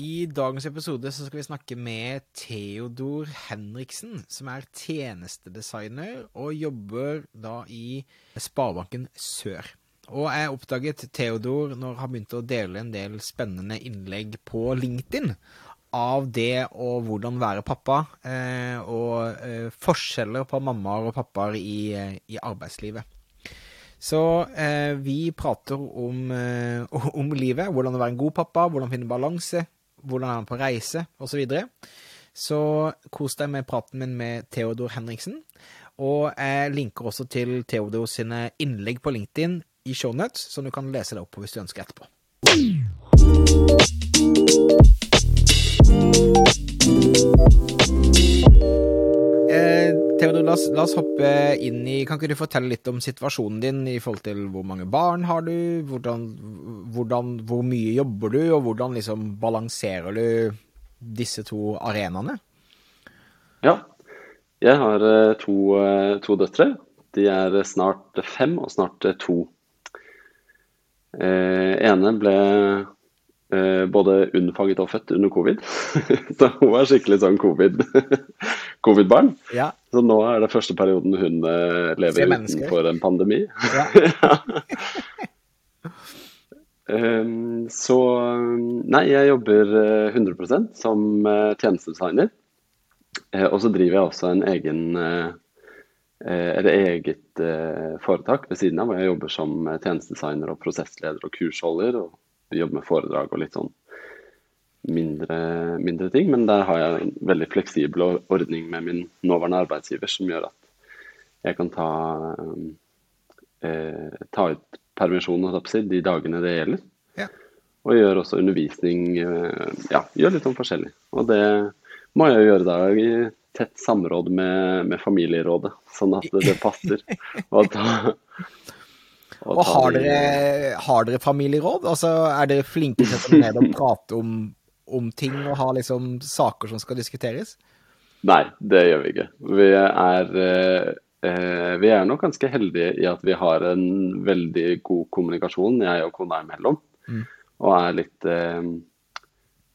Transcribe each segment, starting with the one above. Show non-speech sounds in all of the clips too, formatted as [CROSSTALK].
I dagens episode så skal vi snakke med Theodor Henriksen, som er tjenestedesigner og jobber da i Sparebanken Sør. Og jeg oppdaget Theodor når han begynte å dele en del spennende innlegg på LinkedIn av det og hvordan være pappa, eh, og eh, forskjeller på mammaer og pappaer i, eh, i arbeidslivet. Så vi prater om, [LAUGHS] om, livet, hvordan å være en god pappa, hvordan finne balanse, hvordan er han på reise, osv. Så, så kos deg med praten min med Theodor Henriksen. Og jeg linker også til Theodor sine innlegg på LinkedIn i shownuts, som du kan lese deg opp på hvis du ønsker etterpå. Eh, Theodor, la oss, la oss, hoppe inn i Kan ikke du fortelle litt om situasjonen din i forhold til hvor mange barn har du, hvordan, hvordan, hvor mye jobber du, og hvordan liksom balanserer du disse to arenaene? Ja, jeg har eh, to, eh, to døtre. De er snart fem og snart to. Eh, ene ble eh, både unnfanget og født under covid. [LAUGHS] så hun er skikkelig sånn [LAUGHS] covid-barn. COVID ja. Så nå er det første perioden hun eh, lever utenfor en pandemi. Ja. [LAUGHS] um, så Nei, jeg jobber 100 eh, som uh, tjenestedesigner. Og så driver jeg også en egen eller eget foretak ved siden av, hvor jeg jobber som tjenestedesigner og prosessleder og kursholder. og jobber med foredrag og litt sånn mindre, mindre, ting. Men der har jeg en veldig fleksibel ordning med min nåværende arbeidsgiver som gjør at jeg kan ta, eh, ta ut permisjon de dagene det gjelder. Ja. Og gjør også undervisning. Eh, ja, gjør litt sånn forskjellig. Og det må jeg gjøre da i tett samråd med, med familierådet, sånn at det, det passer. [LAUGHS] Og ta, og, og har, dere, har, dere, familieråd? Altså, er dere flinke til å ned og prate om, om, ting og ha liksom saker som skal diskuteres? Nei, det gjør vi ikke. Vi er, eh, vi er nok ganske heldige i at vi har en veldig god kommunikasjon, jeg og kona imellom. Mm. Og er litt eh,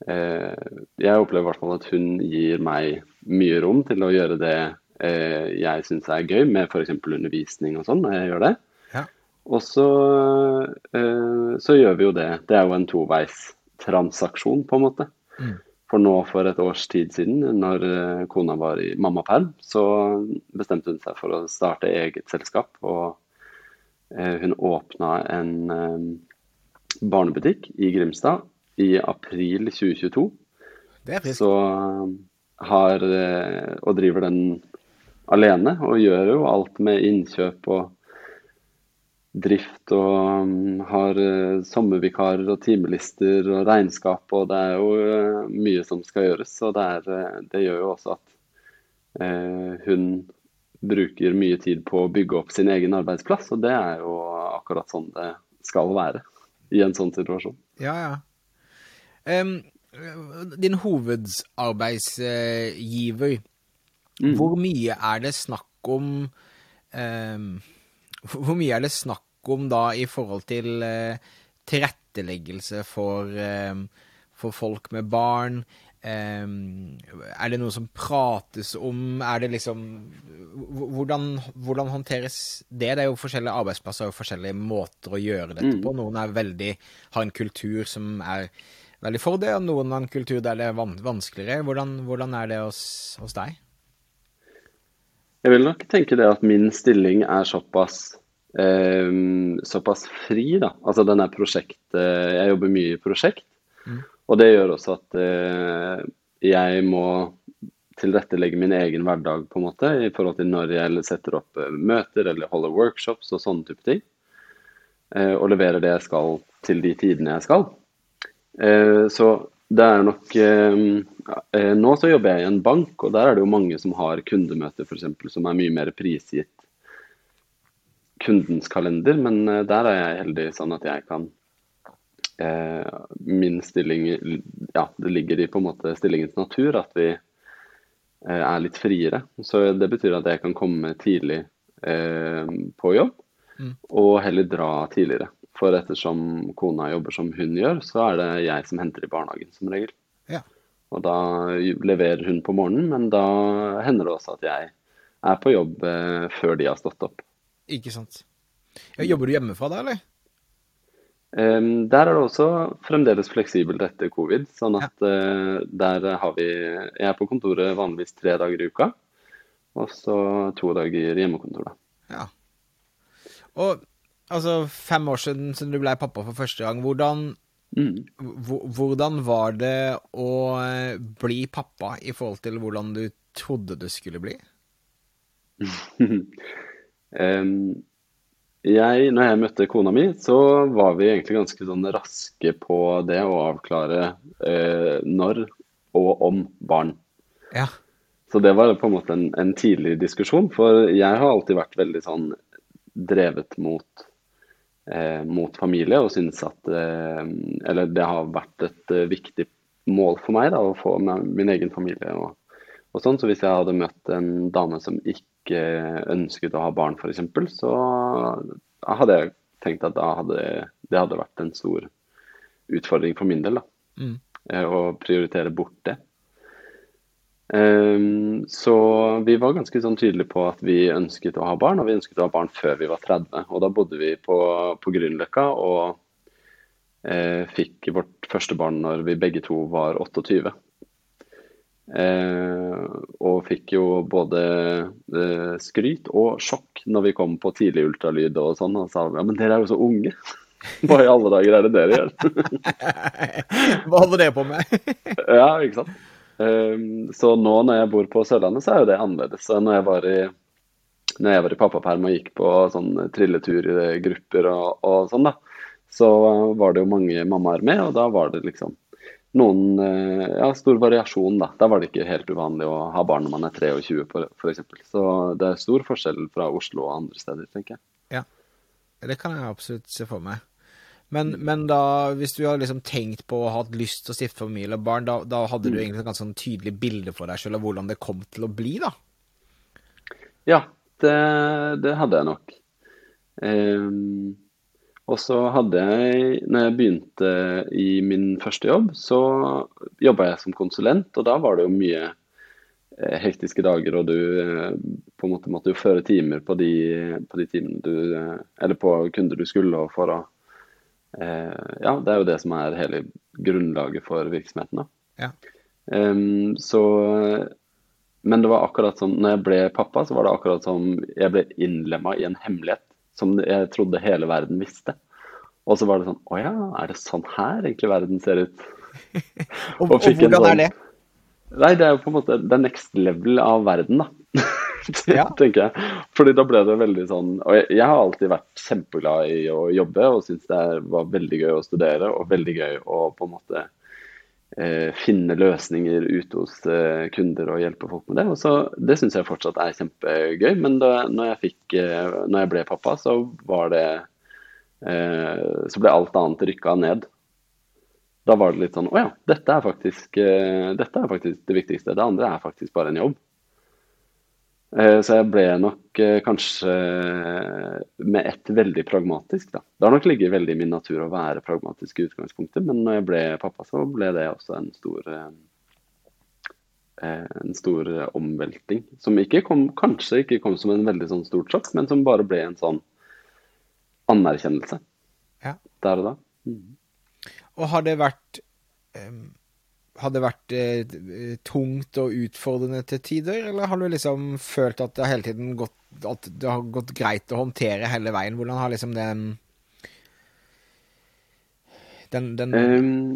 eh, Jeg opplever i hvert fall at hun gir meg mye rom til å gjøre det eh, jeg syns er gøy, med f.eks. undervisning og sånn, når jeg gjør det. Og så, eh, så, gjør vi jo det. Det er jo en toveistransaksjon, på en måte. Mm. For nå for et års tid siden, når eh, kona var i mammaperm, så bestemte hun seg for å starte eget selskap. Og eh, hun åpna en barnebutikk i Grimstad i april 2022. Det er Så har Og driver den alene, og gjør jo alt med innkjøp og drift og um, har uh, sommervikarer og timelister og regnskap. Og det er jo uh, mye som skal gjøres. Og det, er, uh, det gjør jo også at hun bruker mye tid på å bygge opp sin egen arbeidsplass. Og det er jo akkurat sånn det skal være i en sånn situasjon. Ja, ja. Um, din hovedarbeidsgiver, mm. hvor mye er det snakk om um, Hvor mye er det snakk om da i forhold til eh, tilretteleggelse for, eh, for, folk med barn? Eh, er det noe som prates om? Er det liksom hvordan, hvordan, håndteres det? Det er jo forskjellige arbeidsplasser og forskjellige måter å gjøre dette på. Mm. Noen er veldig, har en kultur som er veldig for det, og noen har en kultur der det er vanskeligere. Hvordan, hvordan er det hos, hos deg? Jeg vil nok tenke det at min stilling er såpass eh, såpass fri, da. Altså den er prosjekt Jeg jobber mye i prosjekt. Mm. Og det gjør også at eh, jeg må tilrettelegge min egen hverdag på en måte, i forhold til når jeg setter opp eh, møter eller holder workshops og sånne type ting. Eh, og leverer det jeg skal til de tidene jeg skal. Eh, så det er nok eh, Nå så jobber jeg i en bank, og der er det jo mange som har kundemøter f.eks. som er mye mer prisgitt kundens kalender, men eh, der er jeg heldig sånn at jeg kan eh, Min stilling Ja, det ligger i på en måte stillingens natur at vi eh, er litt friere. Så det betyr at jeg kan komme tidlig eh, på jobb, mm. og heller dra tidligere. For ettersom kona jobber som hun gjør, så er det jeg som henter i barnehagen som regel. Ja. Og da leverer hun på morgenen, men da hender det også at jeg er på jobb eh, før de har stått opp. Ikke sant. Jobber du hjemmefra da, eller? Um, der er det også fremdeles fleksibelt etter covid, sånn at uh, der har vi Jeg er på kontoret vanligvis tre dager i uka, og så to dager hjemmekontor, da. Ja. Og altså, fem år siden siden du ble pappa for første gang, hvordan, Mm. hvordan var det å eh, bli pappa i forhold til hvordan du trodde du skulle bli? [LAUGHS] um, jeg, når jeg møtte kona mi, så var vi egentlig ganske sånn raske på det å avklare uh, når og om barn. Ja. Så det var på en måte en, en tidlig diskusjon, for jeg har alltid vært veldig sånn drevet mot, mot familie og synes at eh, Eller det har vært et eh, viktig mål for meg da, å få min egen familie og, og sånn. Så hvis jeg hadde møtt en dame som ikke ønsket å ha barn, f.eks., så hadde jeg tenkt at hadde det hadde vært en stor utfordring for min del, da. Mm. eh, Å prioritere bort det. Ehm, så vi var ganske sånn tydelige på at vi ønsket å ha barn, og vi ønsket å ha barn før vi var 30. Og da bodde vi på, på Grünerløkka og eh, fikk vårt første barn når vi begge to var 28. Eh, og fikk jo både eh, skryt og sjokk når vi kom på tidlig ultralyd og sånn. Og sa ja, men dere er jo så unge. [LAUGHS] Hva i alle dager er det dere gjør? [LAUGHS] Hva holder det på med? Ja, ikke sant. Ehm, så nå når jeg bor på Sørlandet, så er jo det annerledes. Så når jeg var i, når jeg var i pappaperm og gikk på sånn trilleturgrupper og, og sånn, da, så var det jo mange mammaer med, og da var det liksom noen eh, Ja, stor variasjon, da. Da var det ikke helt uvanlig å ha barn når man er 23, for, for eksempel. Så det er stor forskjell fra Oslo og andre steder, tenker jeg. Ja, Det kan jeg absolutt se for meg. Men, men da, hvis du har liksom tenkt på og hatt lyst til å stifte familie og barn, da, da hadde du egentlig et ganske sånn tydelig bilde for deg selv av hvordan det kom til å bli, da? Ja, det, det hadde jeg nok. Um, og så hadde jeg, når jeg begynte i min første jobb, så jobba jeg som konsulent, og da var det jo mye eh, hektiske dager, og du eh, på en måte måtte jo føre timer på de, på de timene du eh, Eller på kunder du skulle, og for å Ja, det er jo det som er hele grunnlaget for virksomheten, da. Ja. Um, så Men det var akkurat som når jeg ble pappa, så var det akkurat som jeg ble innlemma i en hemmelighet som jeg trodde hele verden visste. Og så var det sånn Å ja, er det sånn her egentlig verden ser ut? [LAUGHS] Og, Og og hvordan sånn, er sånn- det? Nei, det er jo på en måte det next level av verden, da. [LAUGHS] Ja. tenker jeg. Fordi da ble det veldig sånn Og jeg, jeg har alltid vært kjempeglad i å jobbe og syntes det var veldig gøy å studere og veldig gøy å på en måte eh, finne løsninger ute hos eh, kunder og hjelpe folk med det. Og så, det syns jeg fortsatt er kjempegøy. Men da når jeg, fikk, eh, når jeg ble pappa, så var det eh, Så ble alt annet rykka ned. Da var det litt sånn Å ja, dette er, faktisk, eh, dette er faktisk det viktigste. Det andre er faktisk bare en jobb. Eh, Så jeg ble nok eh, kanskje med ett veldig pragmatisk, da. Det har nok ligget veldig i min natur å være pragmatisk i utgangspunktet, men når jeg ble pappa, så ble det også en stor eh, eh, en stor eh, omvelting. Som ikke kom, kanskje ikke kom som en veldig sånn stort sjokk, men som bare ble en sånn anerkjennelse Ja. der og da. Mm. Og har det vært em, Har det vært eh, tungt og utfordrende til tider, eller har du liksom følt at det hele tiden gått At det har gått greit å håndtere hele veien? Hvordan har liksom den Den, den um,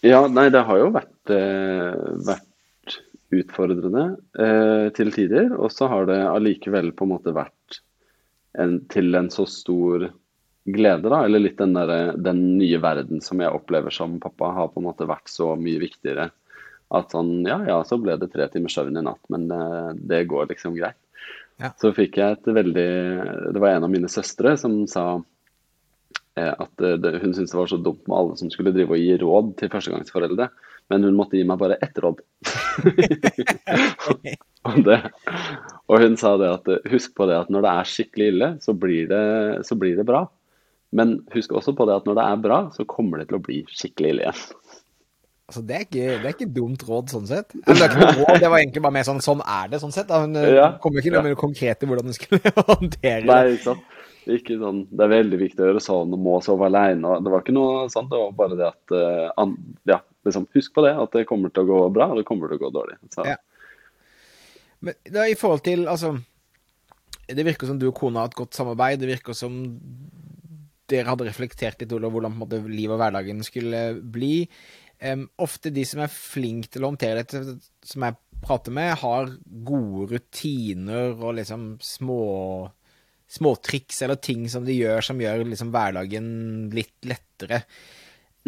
ja, nei, det har jo vært, eh, vært utfordrende eh, til tider. Og så har det allikevel på en måte vært en, til en så stor glede, da. Eller litt den der, den nye verden som jeg opplever som pappa, har på en måte vært så mye viktigere. At sånn, ja ja, så ble det tre timers søvn i natt, men det, det går liksom greit. Ja. Så fikk jeg et veldig Det var en av mine søstre som sa eh, at det, hun syntes det var så dumt med alle som skulle drive og gi råd til førstegangsforeldre. Men hun måtte gi meg bare ett råd. [LAUGHS] [LAUGHS] og, det, og hun sa det at husk på det at når det er skikkelig ille, så blir det, så blir det bra. Men husk også på det at når det er bra, så kommer det til å bli skikkelig ille igjen. Altså, det er, ikke, det er ikke dumt råd, sånn sett. Eller, det, råd, det var egentlig bare mer sånn sånn er det, sånn sett. Hun eh, Ja, kom ikke noe ja. konkret [LAUGHS] det konkrete hvordan hun skulle håndtere Nei, det. ikke sant. Ikke sånn, det er veldig viktig å gjøre sånn og må sove alene. Det var ikke noe sånt. Det var bare det at uh, an, ja, liksom, Husk på det, at det kommer til å gå bra, og det kommer til å gå dårlig. Så, Ja. Men da, i forhold til, altså Det virker som du og kona har et godt samarbeid. Det virker som dere hadde reflektert litt over hvordan måte, livet og hverdagen skulle bli. Um, ofte de som er flinke til å håndtere dette, som jeg prater med, har gode rutiner og liksom små småtriks eller ting som de gjør som gjør liksom hverdagen litt lettere.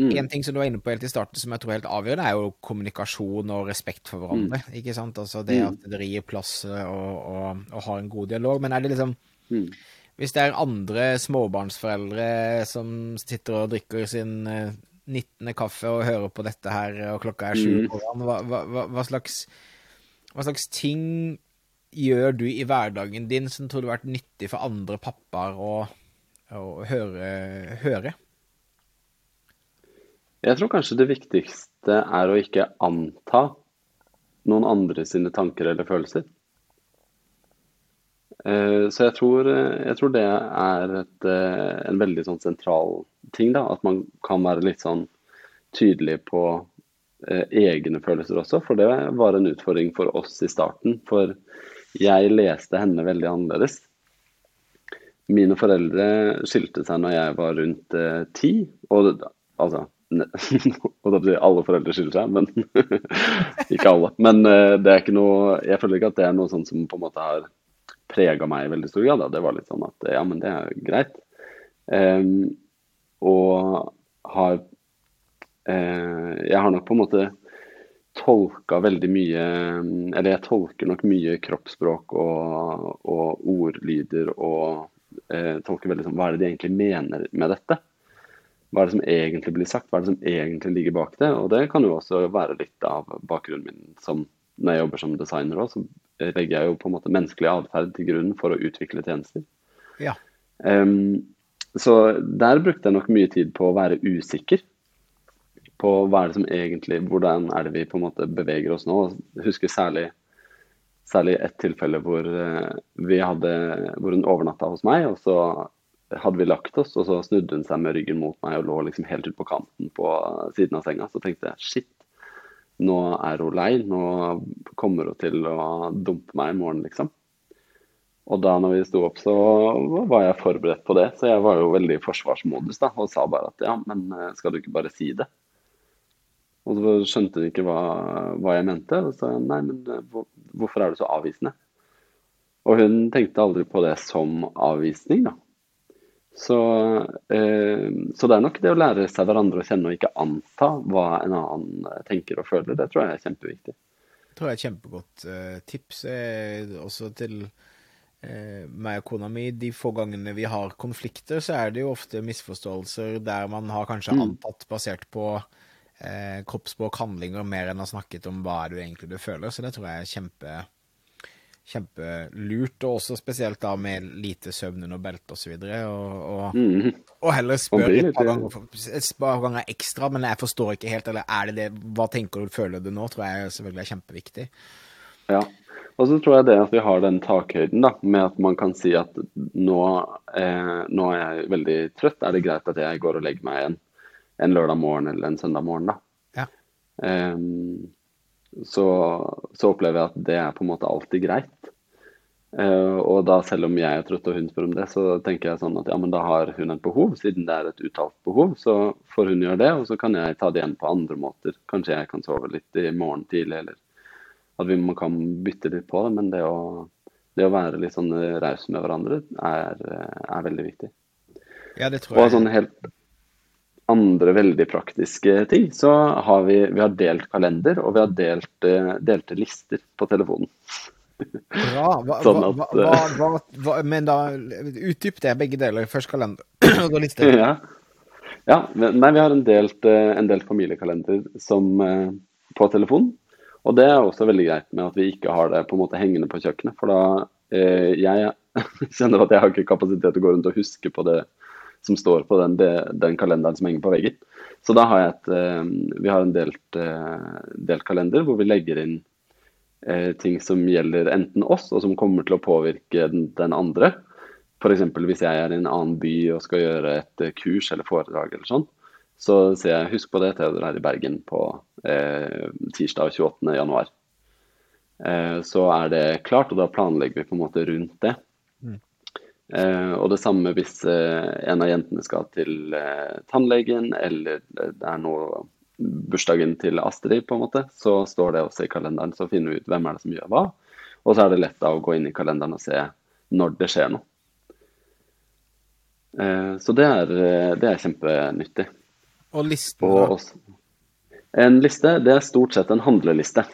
Mm. En ting som du var inne på helt i starten som jeg tror er helt avgjørende, er jo kommunikasjon og respekt for hverandre. Ikke sant? Altså det at dere gir plass og, og, og har en god dialog. Men er det liksom Mm. Hvis det er andre småbarnsforeldre som sitter og drikker sin eh, 19. kaffe og hører på dette her, og klokka er sju Mm. på morgenen, hva, hva, hva, slags, hva slags ting gjør du i hverdagen din som tror du har vært nyttig for andre pappaer å, å høre, høre? Jeg tror kanskje det viktigste er å ikke anta noen andre sine tanker eller følelser. Eh, Så jeg tror, jeg tror det er et, eh, en veldig sånn sentral ting, da. At man kan være litt sånn tydelig på eh, egne følelser også. For det var en utfordring for oss i starten. For jeg leste henne veldig annerledes. Mine foreldre skilte seg når jeg var rundt eh, ti. Og altså [LAUGHS] Alle foreldre skiller seg, men [LAUGHS] ikke alle. Men eh, det er ikke noe Jeg føler ikke at det er noe sånt som på en måte har prega meg i veldig stor grad. Da. Det var litt sånn at ja, men det er greit. Um, og har uh, Jeg har nok på en måte tolka veldig mye Eller jeg tolker nok mye kroppsspråk og, og ordlyder og uh, tolker veldig sånn Hva er det de egentlig mener med dette? Hva er det som egentlig blir sagt? Hva er det som egentlig ligger bak det? Og det kan jo også være litt av bakgrunnen min som når jeg jobber som designer også, så legger jeg jo på en måte menneskelig atferd til grunn for å utvikle tjenester. Ja. Um, så der brukte jeg nok mye tid på å være usikker på hva er det som egentlig, hvordan er det vi på en måte beveger oss nå. Jeg husker særlig, særlig et tilfelle hvor, eh, vi hadde, hvor hun overnatta hos meg, og så hadde vi lagt oss, og så snudde hun seg med ryggen mot meg og lå liksom helt ut på kanten på siden av senga. Så tenkte jeg shit, nå er hun lei, nå kommer hun til å dumpe meg i morgen, liksom. Og da når vi sto opp, så var jeg forberedt på det. Så jeg var jo veldig i forsvarsmodus da, og sa bare at ja, men eh, skal du ikke bare si det? Og så skjønte hun ikke hva, hva jeg mente. Og så nei, men eh, hvorfor er du så avvisende? Og hun tenkte aldri på det som avvisning, da. Så, eh, så det er nok det å lære seg hverandre å kjenne og ikke anta hva en annen tenker og føler. Det tror jeg er kjempeviktig. Det tror jeg er et kjempegodt eh, tips. Eh, også til eh, meg og kona mi. De få gangene vi har konflikter, så er det jo ofte misforståelser der man har kanskje antatt basert på eh, kroppsspråk, handlinger, mer enn har snakket om hva er det egentlig du føler. Så det tror jeg er kjempe kjempelurt, og også spesielt da med lite søvn under beltet osv. Og, og, Mhm. og heller spør et par ganger, et par ganger ekstra, men jeg forstår ikke helt, eller er det det, hva tenker du, føler du nå, tror jeg selvfølgelig er kjempeviktig. Ja. Og så tror jeg det at vi har den takhøyden da, med at man kan si at nå, eh, nå er jeg veldig trøtt, er det greit at jeg går og legger meg en, en lørdag morgen eller en søndag morgen da. Ja. Ehm, så, så opplever jeg at det er på en måte alltid greit. Uh, og da selv om jeg er trøtt og hun spør om det, så tenker jeg sånn at ja, men da har hun et behov, siden det er et uttalt behov, så får hun gjøre det, og så kan jeg ta det igjen på andre måter. Kanskje jeg kan sove litt i morgen tidlig, eller at vi, man kan bytte litt på det, men det å, det å være litt sånn raus med hverandre er, er veldig viktig. Ja, det tror Og jeg. helt andre veldig praktiske ting, så har vi, vi har delt kalender, og vi har delt, eh, delte lister på telefonen. Bra. [LAUGHS] Hva, Sånn at, hva, hva, hva, hva, men da, utdyp det, begge deler. Først kalender, [CLEARS THROAT] og lister? liste. Ja. ja. Nei, vi har en delt, eh, en delt familiekalender som, eh, på telefonen. Og det er også veldig greit med at vi ikke har det på en måte hengende på kjøkkenet. For da eh, jeg [LAUGHS] kjenner at jeg har ikke kapasitet til å gå rundt og huske på det som står på den, den, kalenderen som henger på veggen. Så da har jeg et Vi har en delt, delt kalender hvor vi legger inn ting som gjelder enten oss, og som kommer til å påvirke den, den andre. F.eks. hvis jeg er i en annen by og skal gjøre et kurs eller foredrag eller sånn, så sier jeg husk på det, Theodor er i Bergen på eh, tirsdag 28.1. Eh, så er det klart, og da planlegger vi på en måte rundt det. Mm. Eh, og det samme hvis eh, en av jentene skal til eh, tannlegen, eller det er noe bursdagen til Astrid, på en måte, så står det også i kalenderen. Så finner vi ut hvem er det som gjør hva. Og så er det lett da å gå inn i kalenderen og se når det skjer noe. Eh, så det er, det er kjempenyttig. Og listen? Og også, en liste, det er stort sett en handleliste.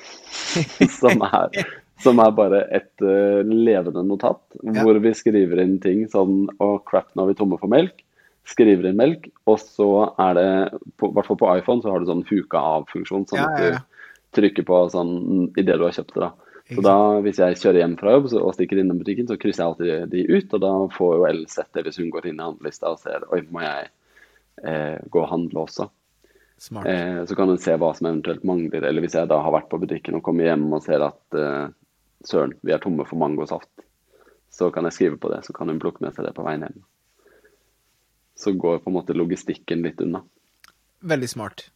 [LAUGHS] som, er, som, er, bare et uh, levende notat, ja. hvor vi skriver inn ting sånn Å, crap, nå er vi tomme for melk. Skriver inn melk, og så er det, i hvert fall på iPhone, så har du sånn huka av-funksjon. Sånn ja, ja, at du trykker på sånn idet du har kjøpt det. da. Så da, Hvis jeg kjører hjem fra jobb og stikker innom butikken, så krysser jeg alltid de ut. Og da får jo Elle sett det hvis hun går inn i handlelista og ser oi, må jeg eh, gå og handle også. Eh, så kan hun se hva som eventuelt mangler. Eller hvis jeg da har vært på butikken og kommer hjem og ser at eh, søren, vi er tomme for mangosaft, så kan jeg skrive på det. Så kan hun plukke med seg det på veien hjem. Så går på en måte logistikken litt unna. Veldig smart.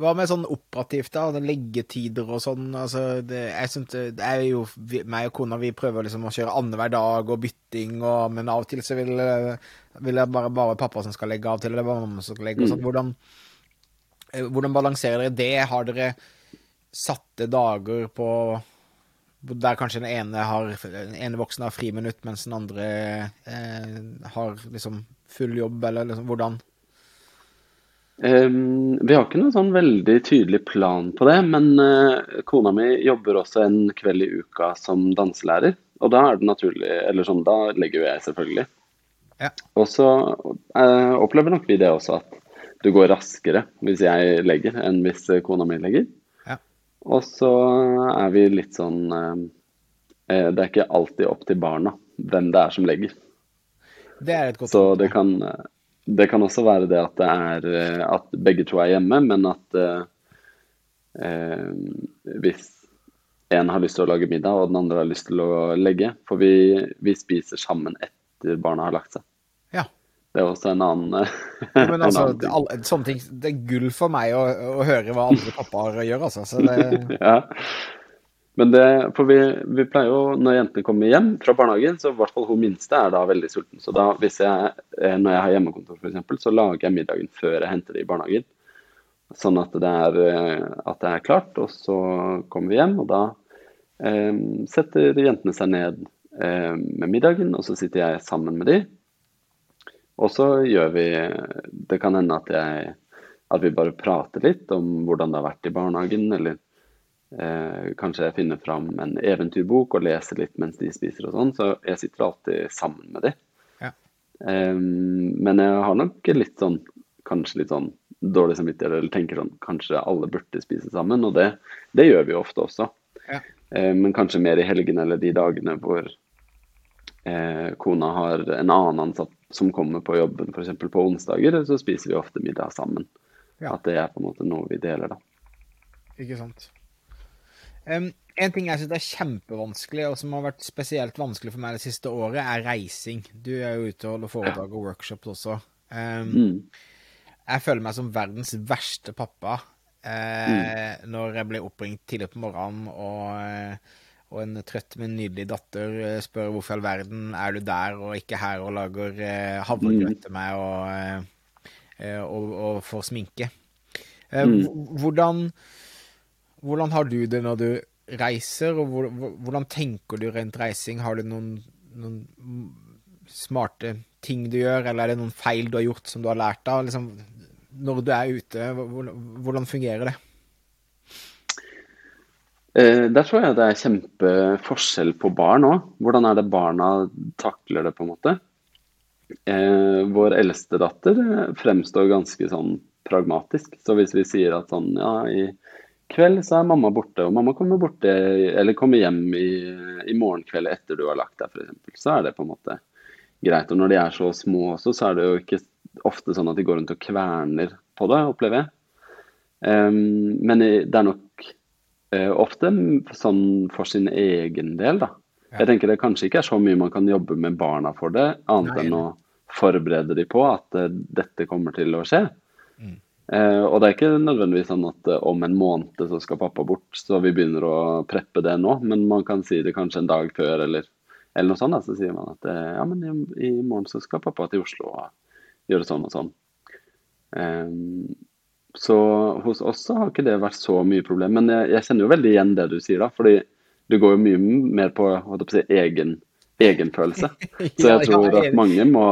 Hva med sånn operativt, da? Leggetider og sånn. Altså, det, jeg synes det er jo meg og kona vi prøver liksom å kjøre annenhver dag og bytting, og, men av og til så vil, vil det bare, bare pappa som skal legge, av og til eller bare mamma som skal legge. og sånn. Hvordan, eh, hvordan balanserer dere det? Har dere satte dager på der kanskje den ene, har, den ene voksne har friminutt, mens den andre eh, har liksom full jobb, eller liksom hvordan? Um, vi har ikke noen sånn veldig tydelig plan på det, men uh, kona mi jobber også en kveld i uka som danselærer. Og da er det naturlig Eller sånn, da legger jo jeg selvfølgelig. Ja. Og så uh, opplever nok vi det også, at du går raskere hvis jeg legger, enn hvis kona mi legger. Og så er vi litt sånn uh, Det er ikke alltid opp til barna hvem det er som legger. Det er et godt Så det kan det kan også være det at det er eh, at begge to er hjemme, men at eh, eh, hvis en har lyst til å lage middag, og den andre har lyst til å legge For vi, vi spiser sammen etter barna har lagt seg. Det er også en annen, [LAUGHS] ja, men altså, annen ting. Sånne ting, Det er gull for meg å, å høre hva andre pappaer gjør, altså. Så det... [LAUGHS] ja. Men det, for vi, vi, pleier jo, når jentene kommer hjem fra barnehagen, så i hvert fall hun minste er da veldig sulten. Så da, hvis jeg, eh, når jeg har hjemmekontor f.eks., så lager jeg middagen før jeg henter det i barnehagen. Sånn at det, er, eh, at det er klart. Og så kommer vi hjem, og da eh, setter jentene seg ned eh, med middagen, og så sitter jeg sammen med de. Og så gjør vi Det kan hende at, jeg, at vi bare prater litt om hvordan det har vært i barnehagen, eller Eh, kanskje jeg finner fram en eventyrbok og leser litt mens de spiser og sånn. Så jeg sitter alltid sammen med de. Ja. Eh, men jeg har nok litt sånn, kanskje litt sånn dårlig samvittighet, eller tenker sånn kanskje alle burde spise sammen. Og det, det gjør vi jo ofte også. Ja. Eh, men kanskje mer i helgene eller de dagene hvor eh, kona har en annen ansatt som kommer på jobben f.eks. på onsdager, så spiser vi ofte middag sammen. Ja. At det er på en måte noe vi deler, da. Ikke sant. Um, en ting jeg syns er kjempevanskelig, og som har vært spesielt vanskelig for meg det siste året, er reising. Du er jo ute og holder foredrag og workshops også. Um, mm. Jeg føler meg som verdens verste pappa eh, mm. når jeg blir oppringt tidlig på morgenen, og, eh, og en trøtt, men nydelig datter eh, spør hvorfor i all verden er du der og ikke her og lager eh, havregrøt mm. til meg og, eh, og, og, får sminke. Eh, mm. Hvordan hvordan har du det når du reiser, og hvordan tenker du rent reising? Har du noen, noen, smarte ting du gjør, eller er det noen feil du har gjort som du har lært av? Liksom, når du er ute, hvordan fungerer det? Eh, der tror jeg det er kjempeforskjell på barn òg. Hvordan er det barna takler det, på en måte. Eh, vår eldste datter fremstår ganske sånn pragmatisk. Så hvis vi sier at sånn ja, i kveld så er mamma borte, og mamma kommer, borte, eller kommer hjem i, i morgen kveld etter du har lagt deg, f.eks. Så er det på en måte greit. Og når de er så små også, så er det jo ikke ofte sånn at de går rundt og kverner på det, opplever jeg. Um, men det er nok ofte sånn for sin egen del, da. Jeg tenker det kanskje ikke er så mye man kan jobbe med barna for det, annet enn å forberede de på at uh, dette kommer til å skje. Mm. Eh, og det er ikke nødvendigvis sånn at om en måned så skal pappa bort, så vi begynner å preppe det nå, men man kan si det kanskje en dag før eller, eller noe sånt. Da. Så sier man at ja, men i, i, morgen så skal pappa til Oslo og gjøre sånn og sånn. Um, så hos oss så har ikke det vært så mye problem. Men jeg, jeg, kjenner jo veldig igjen det du sier, da. Fordi du går jo mye mer på, si, egen, egenfølelse. [LAUGHS] Så jeg tror at mange må,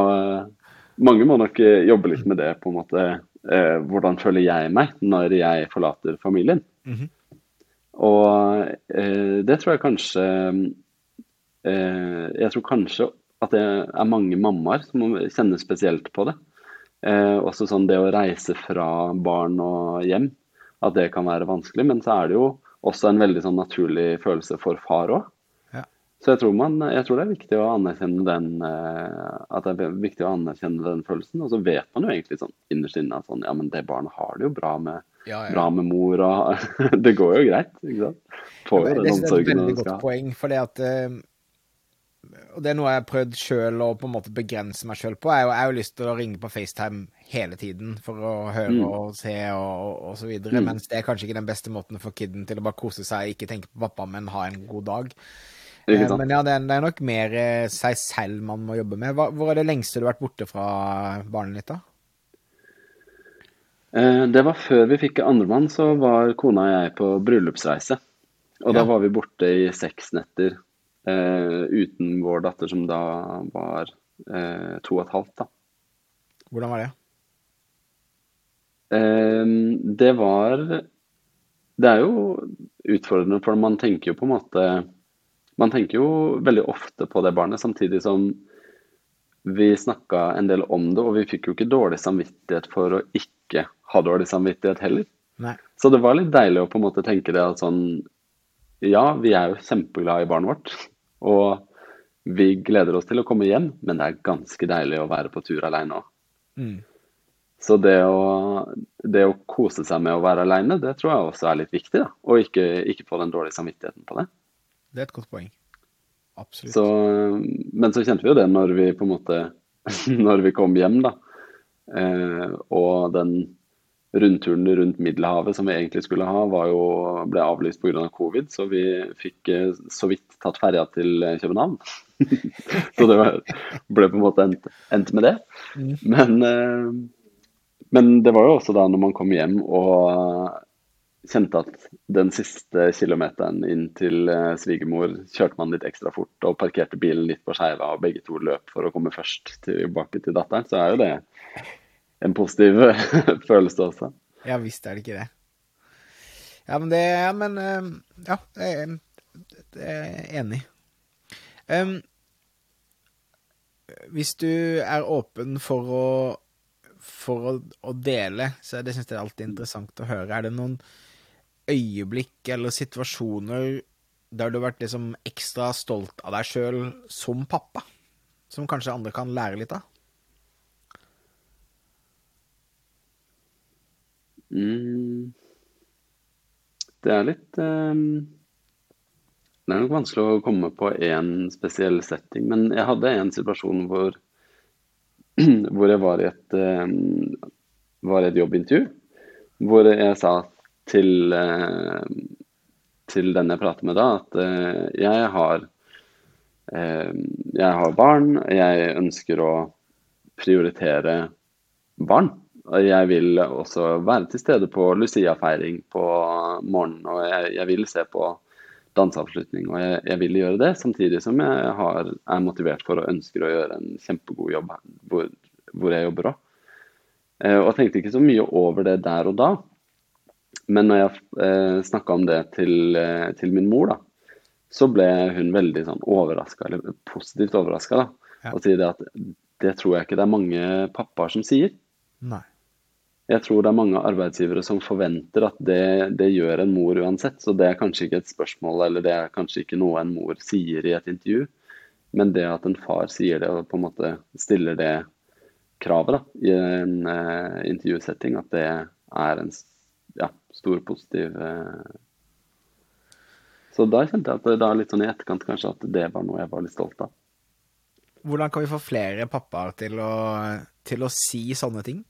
mange må nok eh, jobbe litt med det, på en måte. Eh, hvordan føler jeg meg når jeg forlater familien? Mm -hmm. Og eh, det tror jeg kanskje eh, Jeg tror kanskje at det er mange mammaer som kjenner spesielt på det. Eh, også sånn det å reise fra barn og hjem, at det kan være vanskelig. Men så er det jo også en veldig sånn naturlig følelse for far òg. Ja. Så jeg tror, man, jeg tror, det er viktig å anerkjenne den eh, at det er viktig å anerkjenne den følelsen. Og så vet man jo egentlig sånn innerst inne at sånn, ja, men det barnet har det jo bra med, ja, ja. Bra med mor, og [LAUGHS] det går jo greit. ikke sant? Får jo den omsorgen Det er et veldig godt poeng. for det at uh, og det er noe jeg har prøvd sjøl å på en måte begrense meg sjøl på. Jeg har jo lyst til å ringe på FaceTime hele tiden for å høre mm. og se og, og, så videre. Mm. Mens det er kanskje ikke den beste måten for kiden til å bare kose seg, ikke tenke på pappa, men ha en god dag. Eh, men ja, det er, det er, nok mer eh, seg selv man må jobbe med. Hva, hvor er det lengste du har vært borte fra barnet ditt, da? Eh, det var før vi fikk andremann, så var kona og jeg på bryllupsreise. Og ja. da var vi borte i seks netter uten vår datter, som da var eh, to og et halvt. da. Hvordan var det? Eh, det var Det er jo utfordrende, for man tenker jo på en måte Man tenker jo veldig ofte på det barnet, samtidig som vi snakka en del om det, og vi fikk jo ikke dårlig samvittighet for å ikke ha dårlig samvittighet heller. Nei. Så det var litt deilig å på en måte tenke det at sånn Ja, vi er jo kjempeglade i barnet vårt, og vi gleder oss til å komme hjem, men det er ganske deilig å være på tur alene òg. Mm. Så det å, det å, kose seg med å være alene, det tror jeg også er litt viktig. da, Og ikke, ikke få den dårlige samvittigheten på det. Det er et godt poeng. Absolutt. Så, men så kjente vi jo det når vi på en måte [LAUGHS] Når vi kom hjem, da. Eh, og den rundturen rundt Middelhavet som vi egentlig skulle ha, jo, ble avlyst pga. Av covid. Så vi fikk eh, så vidt tatt ferja til eh, København. [LAUGHS] så det var, ble på en måte endt, endt med det. Mm. Men, eh, men, det var jo også da når man kom hjem og kjente at den siste kilometeren inn til svigermor kjørte man litt ekstra fort og parkerte bilen litt på skeiva, og begge to løp for å komme først tilbake til datteren, så er jo det en positiv [LAUGHS] følelse også. Ja visst er det ikke det. Ja, men det Ja, men eh, Ja, jeg, er enig. Um, hvis du er åpen for å for å, å dele, så det syns jeg er alltid interessant å høre. Er det noen øyeblikk eller situasjoner der du har vært liksom ekstra stolt av deg sjøl som pappa? Som kanskje andre kan lære litt av? Mm. Det er litt um, Det er nok vanskelig å komme på én spesiell setting, men jeg hadde en situasjon hvor, [CLEARS THROAT] hvor jeg var i et, um, var i et jobbintervju. Hvor jeg sa til, uh, til den jeg prater med da, at uh, jeg har jeg har barn, jeg ønsker å prioritere barn. Jeg vil også være til stede på Lucia-feiring på morgenen, og jeg, jeg, vil se på danseavslutning. Og jeg, jeg, vil gjøre det, samtidig som jeg har, er motivert for og ønsker å gjøre en kjempegod jobb hvor, hvor jeg jobber òg. Eh, og jeg tenkte ikke så mye over det der og da. Men når jeg eh, snakka om det til, eh, til, min mor, da, så ble hun veldig sånn overraska, eller positivt overraska, ja. og sier det at det tror jeg ikke det er mange pappaer som sier. Nei. Jeg tror det er mange arbeidsgivere som forventer at det, det, gjør en mor uansett. Så det er kanskje ikke et spørsmål, eller det er kanskje ikke noe en mor sier i et intervju. Men det at en far sier det og på en måte stiller det kravet da, i en uh, intervjusetting, at det er en ja, stor positiv uh... Så da kjente jeg at det da litt sånn i etterkant kanskje at det var noe jeg var litt stolt av. Hvordan kan vi få flere pappaer til til å si sånne ting?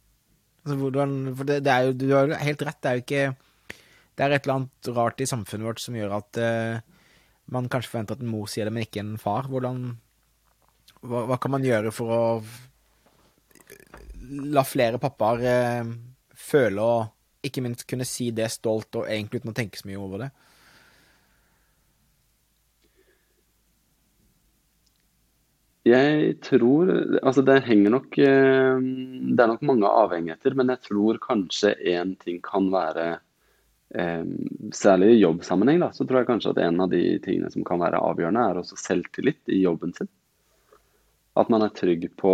Altså, hvordan, for det, det, er jo, du har helt rett, det er jo ikke Det er et eller annet rart i samfunnet vårt som gjør at uh, man kanskje forventer at en mor sier det, men ikke en far. Hvordan hva, hva kan man gjøre for å la flere pappaer uh, føle og ikke minst kunne si det stolt og egentlig uten å tenke så mye over det? Jeg tror Altså, det henger nok eh, Det er nok mange avhengigheter, men jeg tror kanskje én ting kan være eh, Særlig i jobbsammenheng, da, så tror jeg kanskje at en av de tingene som kan være avgjørende, er også selvtillit i jobben sin. At man er trygg på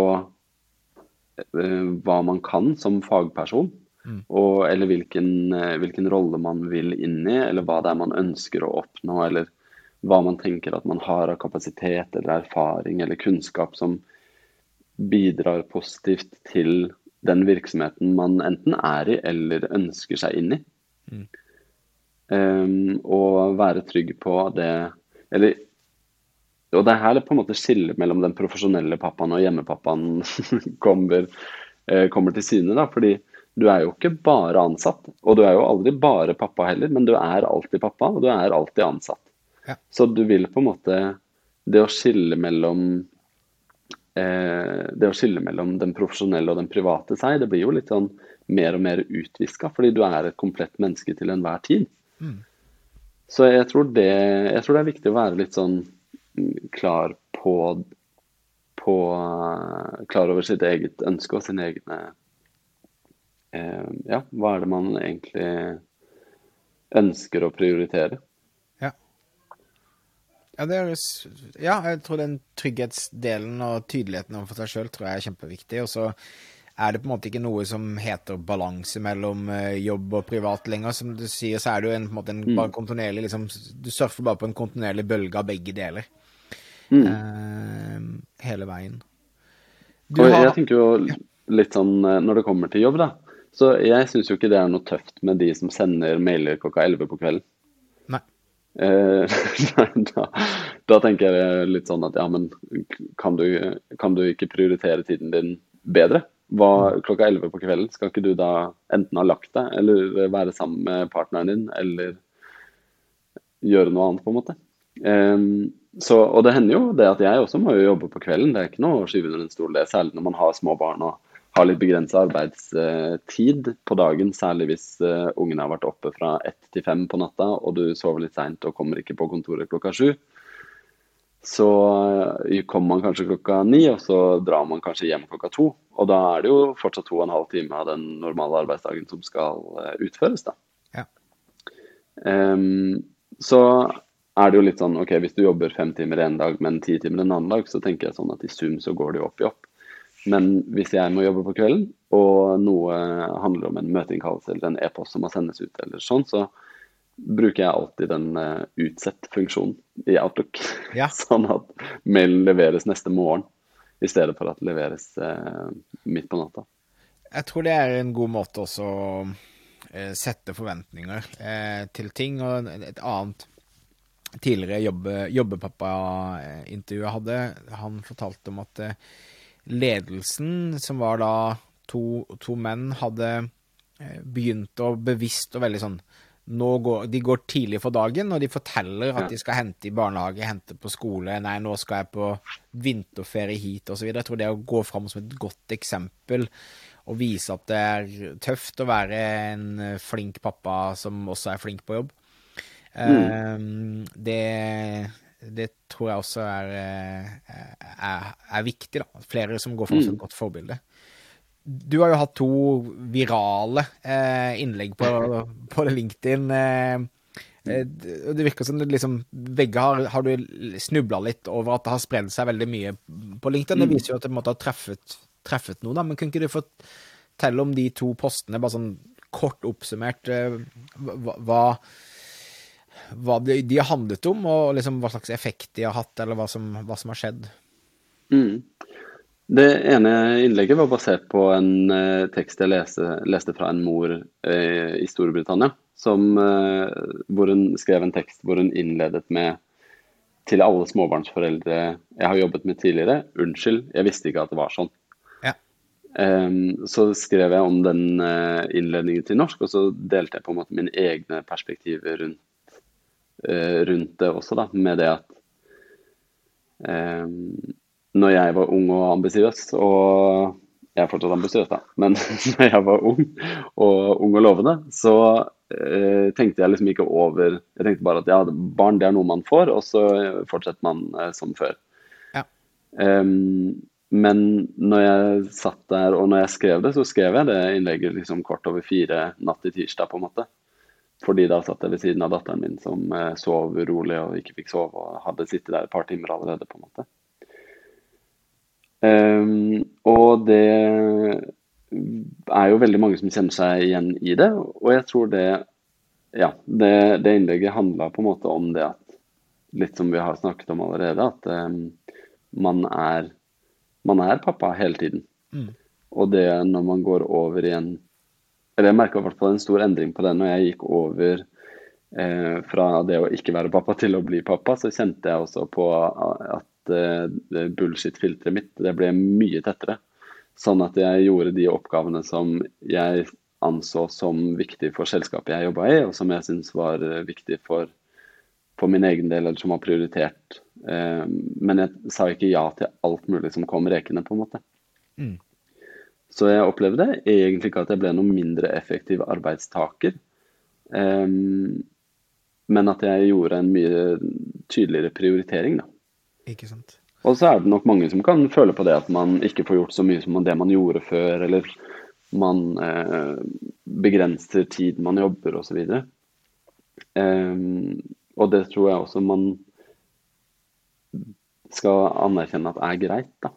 eh, hva man kan som fagperson. Mm. Og, eller hvilken, hvilken rolle man vil inn i, eller hva det er man ønsker å oppnå, eller hva man tenker at man har av kapasitet eller erfaring eller kunnskap som bidrar positivt til den virksomheten man enten er i eller ønsker seg inn i. Mm. Um, og være trygg på det Eller Og det er her det på en måte skiller mellom den profesjonelle pappaen og hjemmepappaen [LAUGHS] kommer, uh, kommer til syne. da, fordi du er jo ikke bare ansatt, og du er jo aldri bare pappa heller, men du er alltid pappa, og du er alltid ansatt. Så du vil på en måte Det å skille mellom eh, Det å skille mellom den profesjonelle og den private seg, det blir jo litt sånn mer og mer utviska, fordi du er et komplett menneske til enhver tid. Mm. Så jeg tror, det, jeg tror det er viktig å være litt sånn klar på, på Klar over sitt eget ønske og sine egne eh, Ja, hva er det man egentlig ønsker å prioritere? Ja, er, ja, jeg tror den trygghetsdelen og tydeligheten overfor seg sjøl tror jeg er kjempeviktig. Og så er det på en måte ikke noe som heter balanse mellom eh, jobb og privat lenger. Som du sier, så er det jo en, på en måte en mm. bare kontinuerlig liksom, Du surfer bare på en kontinuerlig bølge av begge deler. Mm. Eh, hele veien. Du og har... jeg tenker jo litt sånn eh, når det kommer til jobb, da. Så jeg syns jo ikke det er noe tøft med de som sender mailer klokka 11 på kvelden. Eh, [LAUGHS] da, da, tenker jeg litt sånn at ja, men kan du, kan du ikke prioritere tiden din bedre? Hva, klokka 11 på kvelden, skal ikke du da enten ha lagt deg, eller være sammen med partneren din, eller gjøre noe annet, på en måte? Um, så, og det hender jo det at jeg også må jo jobbe på kvelden, det er ikke noe å skyve under en stol, det, særlig når man har små barn og har litt begrensa arbeidstid på dagen, særlig hvis uh, ungene har vært oppe fra ett til fem på natta, og du sover litt seint og kommer ikke på kontoret klokka sju. Så uh, kommer man kanskje klokka ni, og så drar man kanskje hjem klokka to. Og da er det jo fortsatt to og en halv time av den normale arbeidsdagen som skal uh, utføres, da. Ja. Um, så er det jo litt sånn OK, hvis du jobber fem timer en dag, men ti timer en annen dag, så tenker jeg sånn at i sum så går det jo opp i opp. Men hvis jeg må jobbe på kvelden, og noe handler om en møteinnkallelse eller en e-post som må sendes ut, eller sånn, så bruker jeg alltid den uh, utsett-funksjonen i Outlook. Ja. [LAUGHS] sånn at mailen leveres neste morgen, i stedet for at det leveres uh, midt på natta. Jeg tror det er en god måte også å uh, sette forventninger til ting. Og et annet tidligere jobbe, jobbepappa-intervju jeg hadde, han fortalte om at ledelsen, som var da to, to menn, hadde eh, begynt å bevisst og veldig sånn går, De går tidlig for dagen, og de forteller at de skal hente i barnehage, hente på skole. Nei, nå skal jeg på vinterferie hit, osv. Jeg tror det å gå fram som et godt eksempel og vise at det er tøft å være en flink pappa som også er flink på jobb, mm. um, det det tror jeg også er, eh, er, er viktig. da. Flere som går for oss et mm. godt forbilde. Du har jo hatt to virale eh, innlegg på, på LinkedIn. Eh, eh det virker som det liksom Begge har, har du snubla litt over at det har spredd seg veldig mye på LinkedIn. Det mm. viser jo at det måtte ha treffet, treffet noe, da. Men kunne ikke du fortelle om de to postene, bare sånn kort oppsummert? Hva, hva de, de, har handlet om, og liksom hva slags effekt de har hatt, eller hva som, hva som har skjedd. Mm. Det ene innlegget var basert på en eh, tekst jeg leste, leste, fra en mor eh, i Storbritannia, som, eh, hvor hun skrev en tekst hvor hun innledet med til alle småbarnsforeldre jeg har jobbet med tidligere, unnskyld, jeg visste ikke at det var sånn. Ja. Um, så skrev jeg om den innledningen til norsk, og så delte jeg på en måte mine egne perspektiver rundt, rundt det også, da, med det at um, når jeg var ung og ambisiøs, og jeg er fortsatt ambisiøs, da, men [LAUGHS] når jeg var ung og ung og lovende, så eh, tenkte jeg liksom ikke over Jeg tenkte bare at ja, barn det er noe man får, og så fortsetter man eh, som før. Ja. Um, men når jeg satt der, og når jeg skrev det, så skrev jeg det innlegget liksom kort over fire natt til tirsdag, på en måte. Fordi da satt jeg ved siden av datteren min som eh, sov urolig og ikke fikk sove, og hadde sittet der et par timer allerede, på en måte. Um, og det er jo veldig mange som kjenner seg igjen i det. Og jeg tror det Ja, det, det innlegget handla på en måte om det at Litt som vi har snakket om allerede, at um, man, er, man er pappa hele tiden. Mm. Og det når man går over i en Eller jeg merka i hvert fall en stor endring på det når jeg gikk over eh, fra det å ikke være pappa til å bli pappa, så kjente jeg også på at eh, bullshit-filteret mitt det ble mye tettere. Sånn at jeg gjorde de oppgavene som jeg anså som viktig for selskapet jeg jobba i, og som jeg syntes var uh, viktig for, for, min egen del, eller som var prioritert. Eh, men jeg sa ikke ja til alt mulig som kom rekende, på en måte. Mm. Så jeg opplevde egentlig ikke at jeg ble noen mindre effektiv arbeidstaker. Um, men at jeg gjorde en mye tydeligere prioritering, da. Ikke sant. Og så er det nok mange som kan føle på det at man ikke får gjort så mye som det man gjorde før, eller man eh, begrenser tid man jobber osv. Um, og det tror jeg også man skal anerkjenne at er greit, da.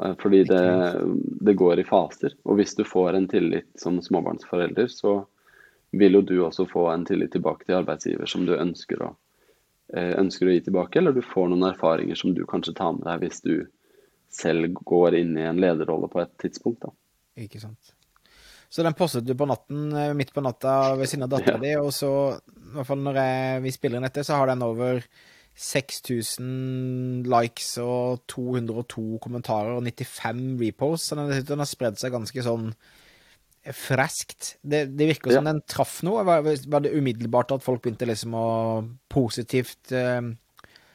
Eh, fordi det, det, går i faser. Og hvis du får en tillit som småbarnsforelder, så vil jo du også få en tillit tilbake til arbeidsgiver som du ønsker å Eh, ønsker å gi tilbake, eller du får noen erfaringer som du kanskje tar med deg hvis du selv går inn i en lederrolle på et tidspunkt. Da. Ikke sant. Så den postet du på natten, eh, midt på natta ved siden av dattera ja. di, og så, i hvert fall når jeg, vi spiller inn dette, så har den over 6000 likes og 202 kommentarer og 95 reposts, så den, den har spredd seg ganske sånn freskt. Det, det virker som ja. den traff noe. Var, var, det umiddelbart at folk begynte liksom å positivt eh,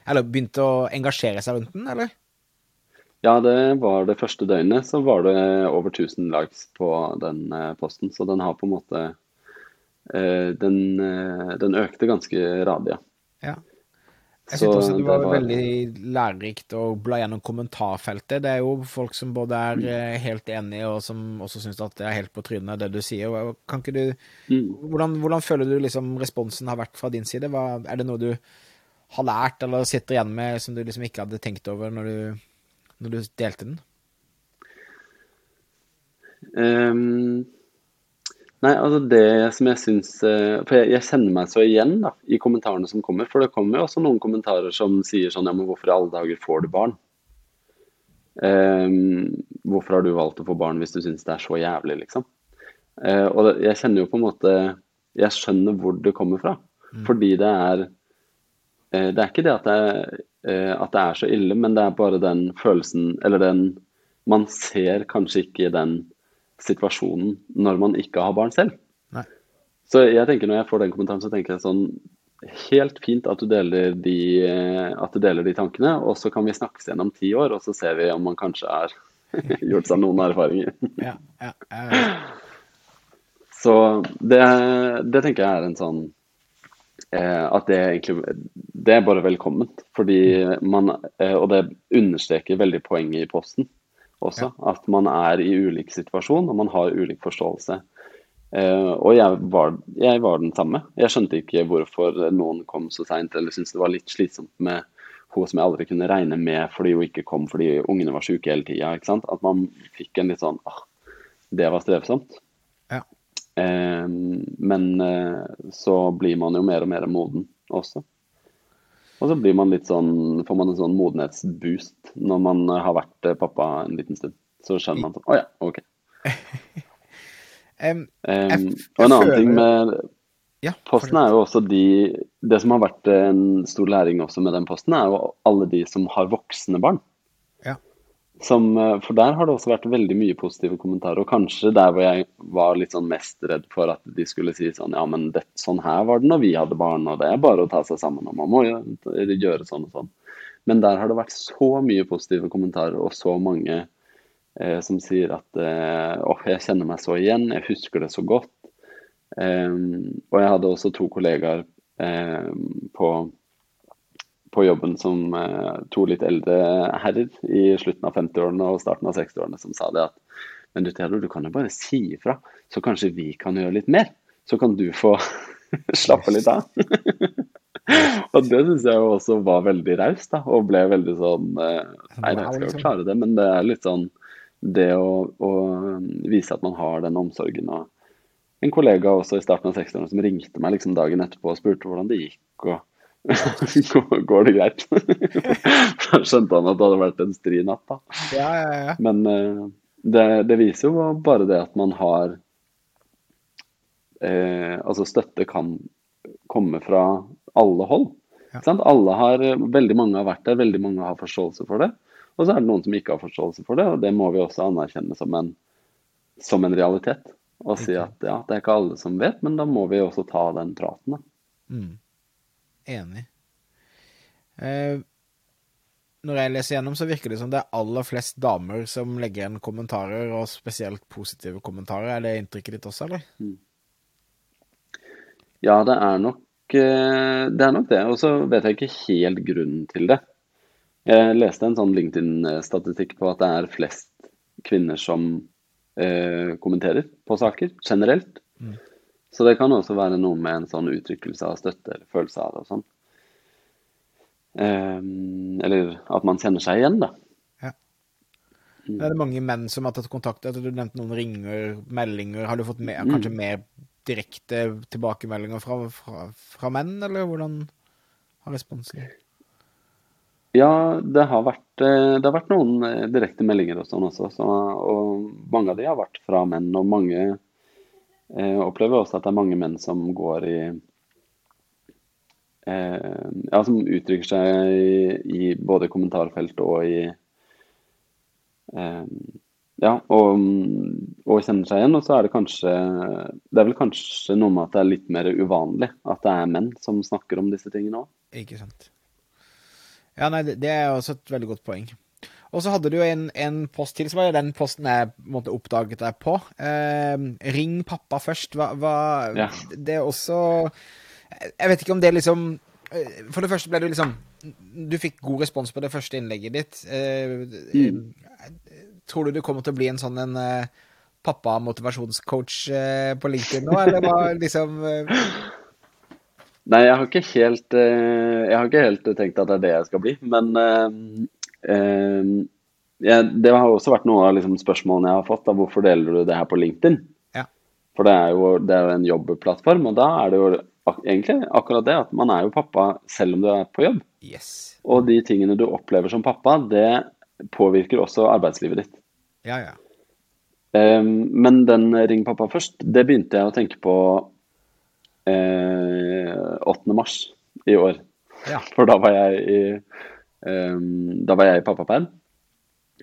Eller begynte å engasjere seg rundt den, eller? Ja, det var det første døgnet. Så var det over 1000 likes på den eh, posten. Så den har på en måte eh, den, den økte ganske radig, ja. Jeg synes også det var, det var, veldig lærerikt å bla gjennom kommentarfeltet. Det er jo folk som både er mm. Eh, helt enige, og som også syns at det er helt på trynet, det du sier. Kan ikke du mm. hvordan, hvordan, føler du liksom responsen har vært fra din side? Hva, er det noe du har lært eller sitter igjen med som du liksom ikke hadde tenkt over når du, når du delte den? Um Nei, altså det som jeg syns eh, For jeg, jeg, kjenner meg så igjen da, i kommentarene som kommer. For det kommer jo også noen kommentarer som sier sånn Ja, men hvorfor i alle dager får du barn? Um, hvorfor har du valgt å få barn hvis du syns det er så jævlig, liksom? Uh, og det, jeg kjenner jo på en måte Jeg skjønner hvor det kommer fra. Mm. Fordi det er uh, Det er ikke det at det, er, uh, at det er så ille, men det er bare den følelsen Eller den Man ser kanskje ikke den situasjonen når man ikke har barn selv. Nei. Så jeg tenker når jeg får den kommentaren, så tenker jeg sånn Helt fint at du deler de, at du deler de tankene, og så kan vi snakkes igjen om ti år, og så ser vi om man kanskje har [LAUGHS] gjort seg noen erfaringer. [LAUGHS] ja, ja, ja. Så det, det, tenker jeg er en sånn eh, At det egentlig Det er bare velkomment. Fordi man eh, Og det understreker veldig poenget i posten også. Ja. At man er i ulik situasjon, og man har ulik forståelse. Uh, og jeg var, jeg var, den samme. Jeg skjønte ikke hvorfor noen kom så seint, eller syntes det var litt slitsomt med hun som jeg aldri kunne regne med fordi hun ikke kom fordi ungene var syke hele tida. At man fikk en litt sånn ah, det var strevsomt. Ja. Uh, men uh, så blir man jo mer og mer moden også. Og så blir man litt sånn, får man en sånn modenhetsboost når man har vært eh, pappa en liten stund. Så skjønner man sånn Å ja, OK. [LAUGHS] um, um, og en annen ting med ja, Posten er jo også de Det som har vært en stor læring også med den posten, er jo alle de som har voksne barn. Som, eh, for der har det også vært veldig mye positive kommentarer. Og kanskje der hvor jeg var litt sånn mest redd for at de skulle si sånn Ja, men det, sånn her var det når vi hadde barn, og det er bare å ta seg sammen, og man må gjøre, sånn og sånn. Men der har det vært så mye positive kommentarer, og så mange eh, som sier at eh, åh, jeg kjenner meg så igjen, jeg husker det så godt. Eh, og jeg hadde også to kollegaer em, på, på jobben som eh, to litt eldre herrer i slutten av 50-årene og starten av 60-årene som sa det at men du Theodor, du kan jo bare si ifra, så kanskje vi kan gjøre litt mer. Så kan du få [LAUGHS] slappe litt av. [LAUGHS] og det syns jeg jo også var veldig raust, da, og ble veldig sånn eh, Nei, jeg skal jo klare det, men det er litt sånn det å, å vise at man har den omsorgen. og en kollega også i starten av 60-årene som ringte meg liksom dagen etterpå og spurte hvordan det gikk. og [LAUGHS] går- det greit? [LAUGHS] Da skjønte han at det hadde vært en stri natt. da. Ja, ja, ja. Men eh, det, det viser jo bare det at man har eh, Altså støtte kan komme fra alle hold. Alle har, veldig mange har vært der, veldig mange har forståelse for det. Og så er det noen som ikke har forståelse for det, og det må vi også anerkjenne som en, som en realitet. Og si at ja, det er ikke alle som vet, men da må vi også ta den praten. Da. Mm. Enig. Eh, når jeg leser gjennom, så virker det som det er aller flest damer som legger igjen kommentarer, og spesielt positive kommentarer. Er det inntrykket ditt også, eller? Ja, det er nok eh, det. er nok det. Og så vet jeg ikke helt grunnen til det. Jeg leste en sånn LinkedIn-statistikk på at det er flest kvinner som eh, kommenterer på saker, generelt. Mm. Så det kan også være noe med en sånn uttrykkelse av støtte eller følelse av det og sånn. Um, eller at man kjenner seg igjen, da. Er det mange menn som har tatt kontakt? At du nevnte noen ringer, meldinger. Har du fått mer, Mm. kanskje mer direkte tilbakemeldinger fra, fra, fra menn, eller hvordan har responsen Ja, det har vært, eh, det har vært noen eh, direkte meldinger og sånn også. Så, og mange av de har vært fra menn. Og mange eh, opplever også at det er mange menn som går i eh, Ja, som uttrykker seg i, i både kommentarfelt og i eh, Ja, og, og kjenner seg igjen. Og så er det kanskje Det er vel kanskje noe med at det er litt mer uvanlig at det er menn som snakker om disse tingene òg. Ikke sant. Ja, nei, det er også et veldig godt poeng. Og så hadde du jo en, en post til, som var jo den posten jeg måtte oppdaget deg på. Eh, ring pappa først. Hva, hva Ja. Det er også Jeg vet ikke om det liksom eh, For det første ble du liksom Du fikk god respons på det første innlegget ditt. Eh, mm. Tror du du kommer til å bli en sånn en eh, pappa-motivasjonscoach eh, på LinkedIn nå, eller hva [LAUGHS] liksom Nei, jeg har ikke helt, jeg har ikke helt tenkt at det er det jeg skal bli. Men eh, eh, det har også vært noe av liksom, spørsmålene jeg har fått. Da, hvorfor deler du det her på LinkedIn? Ja. For det er, jo, det er en jobbplattform, og da er det jo ak egentlig akkurat det at man er jo pappa selv om du er på jobb. Yes. Og de tingene du opplever som pappa, det påvirker også arbeidslivet ditt. Ja, ja. Um, men den Ring pappa først, det begynte jeg å tenke på eh, 8. mars i år. Ja. For da var jeg i, da var jeg i pappaperm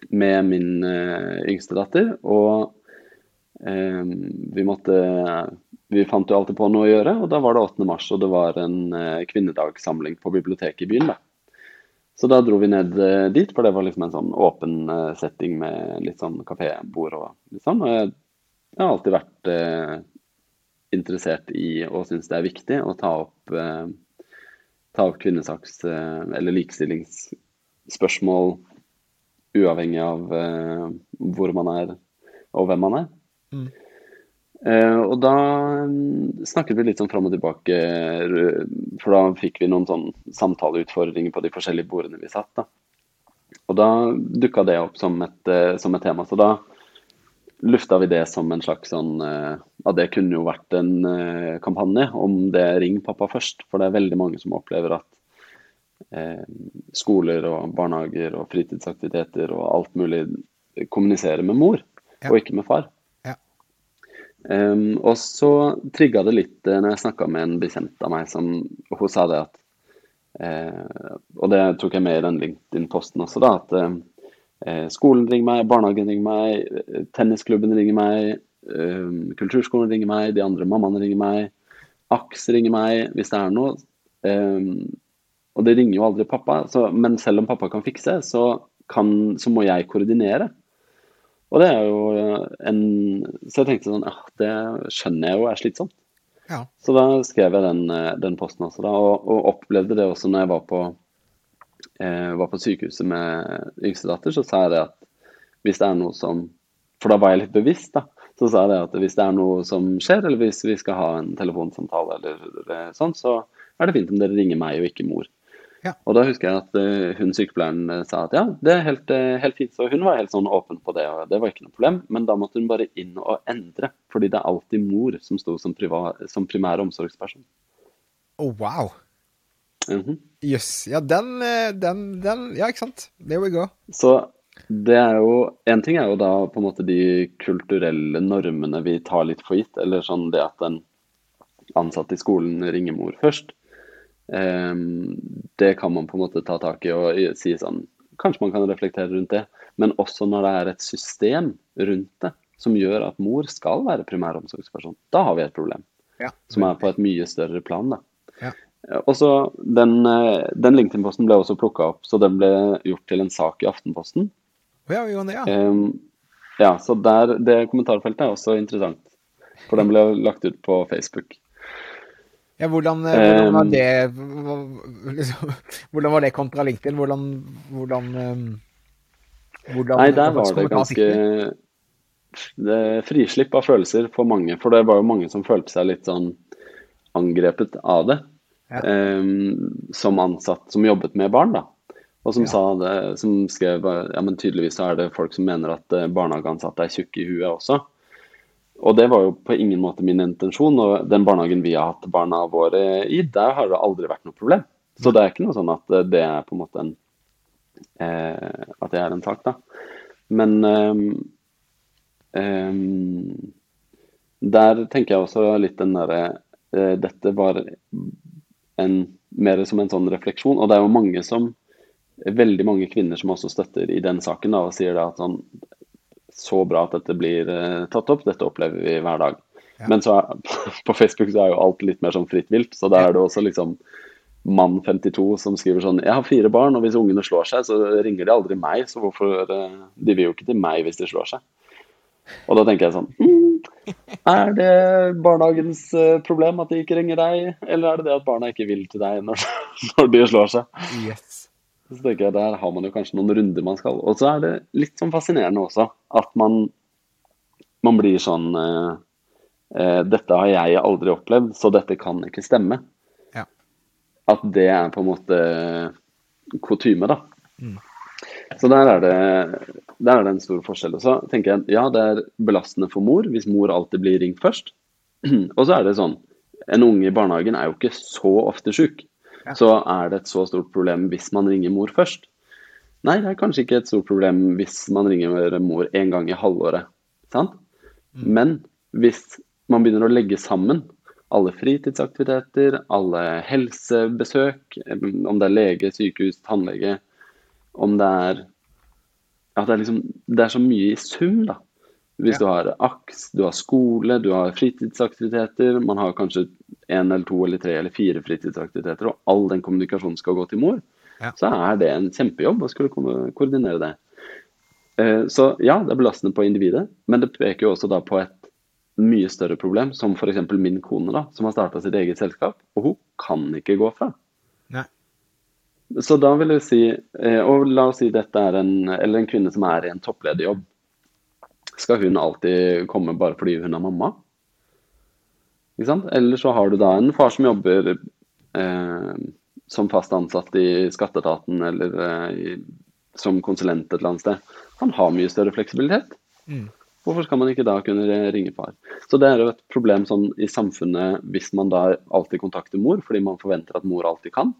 med min eh, yngste datter. Og eh, vi måtte Vi fant jo alltid på noe å gjøre, og da var det 8. mars, og det var en eh, kvinnedagssamling på biblioteket i byen. da. Så da dro vi ned eh, dit, for det var liksom en sånn åpen setting med litt sånn kafébord og litt sånn. Og jeg har alltid vært eh, interessert i og syns det er viktig å ta opp, eh, ta opp kvinnesaks- eh, eller likestillingsspørsmål uavhengig av eh, hvor man er og hvem man er. Mm. Eh, og da mm, snakket vi litt sånn fram og tilbake, for da fikk vi noen sånn samtaleutfordringer på de forskjellige bordene vi satt. da. Og da dukka det opp som et, som et tema. Så da lufta vi det som en slags sånn at Ja, det kunne jo vært en eh, kampanje om det Ring pappa først. For det er veldig mange som opplever at eh, skoler og barnehager og fritidsaktiviteter og alt mulig kommuniserer med mor, Ja. og ikke med far. Ja. Um, og så trigga det litt eh, når jeg snakka med en bekjent av meg som Hun sa det at eh, Og det tok jeg med i den LinkedIn-posten også, da. At eh, skolen ringer meg, barnehagen ringer meg, eh, tennisklubben ringer meg, eh, kulturskolen ringer meg, de andre mammaene ringer meg, AKS ringer meg hvis det er noe. Eh, og det ringer jo aldri pappa, så, men selv om pappa kan fikse, så, kan, så må jeg koordinere. Og det er jo eh, en Så jeg tenkte sånn ja, Det skjønner jeg jo er slitsomt. Ja. Så da skrev jeg den, eh, den posten også, da, og, og opplevde det også når jeg var på, eh, var på sykehuset med yngstedatter, så sa jeg det at hvis det er noe som For da var jeg litt bevisst, da. Så sa jeg det at hvis det er noe som skjer, eller hvis vi skal ha en telefonsamtale eller, eller sånn, så er det fint om dere ringer meg og ikke mor. Ja. Og da husker jeg at eh, hun sykepleieren eh, sa at ja, det er helt, helt fint. Så hun var helt sånn åpen på det, og det var ikke noe problem. Men da måtte hun bare inn og endre, fordi det er alltid mor som sto som, priva- som primær omsorgsperson. Oh, wow. Mhm. Jøss. Ja, den, eh, den, den Ja, ikke sant? There we go. Så det er jo En ting er jo da på en måte de kulturelle normene vi tar litt for gitt, eller sånn det at en ansatt i skolen ringer mor først. Um, det kan man på en måte ta tak i og si sånn Kanskje man kan reflektere rundt det, men også når det er et system rundt det som gjør at mor skal være primæromsorgsperson. Da har vi et problem Ja. som er på et mye større plan. da. Ja. Eh, Og så Den, eh, den LinkedIn-posten ble også plukka opp, så den ble gjort til en sak i Aftenposten. Ja, det, ja. Um, ja, så der, Det kommentarfeltet er også interessant, for den ble lagt ut på Facebook. ja hvordan, eh, hvordan var det liksom, Hvordan var det kontra LinkedIn? Hvordan, hvordan, hvordan Nei, der var det ganske det, frislipp av følelser for mange. For det var jo mange som følte seg litt sånn angrepet av det. Ja. Ehm, som ansatt som jobbet med barn, da. Og som Ja. sa det, som skrev ja, men tydeligvis er det folk som mener at eh, barnehageansatte er tjukke i huet også. Og det var jo på ingen måte min intensjon. Og den barnehagen vi har hatt barna våre i, der har det aldri vært noe problem. Så det er ikke noe sånn at eh, det er på en måte en eh, At det er en sak, da. Men eh, eh, der tenker jeg også litt den derre eh, Dette var en, mer som en sånn refleksjon. Og det er jo mange som Veldig mange kvinner som også støtter i den saken da, og sier da at sånn Så bra at dette blir eh, tatt opp, dette opplever vi hver dag. Ja. Men så er, [LAUGHS] på Facebook så er jo alt litt mer sånn fritt vilt, så da er det også liksom mann 52 som skriver sånn Jeg har fire barn, og hvis ungene slår seg, så ringer de aldri meg, så hvorfor eh, De vil jo ikke til meg hvis de slår seg. Og da tenker jeg sånn mm, Er det barnehagens eh, problem at de ikke ringer deg, eller er det det at barna ikke vil til deg når, [LAUGHS] når de slår seg? Yes. Så tenker jeg Der har man jo kanskje noen runder man skal. Og så er det litt sånn fascinerende også at man, man blir sånn eh, eh, Dette har jeg aldri opplevd, så dette kan ikke stemme. Ja. At det er på en måte kutyme, da. Mm. Så der er, det, der er det en stor forskjell. Og så tenker jeg ja, det er belastende for mor hvis mor alltid blir ringt først. [CLEARS THROAT] Og så er det sånn En unge i barnehagen er jo ikke så ofte sjuk. Så er det et så stort problem hvis man ringer mor først. Nei, det er kanskje ikke et stort problem hvis man ringer mor en gang i halvåret. Sant? Men hvis man begynner å legge sammen alle fritidsaktiviteter, alle helsebesøk, om det er lege, sykehus, tannlege, om det er At det er liksom Det er så mye i sum, da. Hvis Ja. du har AKS, du har skole, du har fritidsaktiviteter, man har kanskje én eller to eller tre eller fire fritidsaktiviteter, og all den kommunikasjonen skal gå til mor, Ja. så er det en kjempejobb å skulle ko- koordinere det. Eh, Så ja, det er belastende på individet, men det peker jo også da på et mye større problem, som f.eks. min kone, da, som har starta sitt eget selskap, og hun kan ikke gå fra. Så da vil jeg si, eh, og la oss si dette er en, eller en kvinne som er i en topplederjobb. Skal hun alltid komme bare fordi hun er mamma? Ikke sant? Eller så har du da en far som jobber eh, som fast ansatt i skatteetaten eller eh, som konsulent et eller annet sted. Han har mye større fleksibilitet. Mm. Hvorfor skal man ikke da kunne ringe far? Så det er jo et problem sånn i samfunnet hvis man da alltid kontakter mor fordi man forventer at mor alltid kan.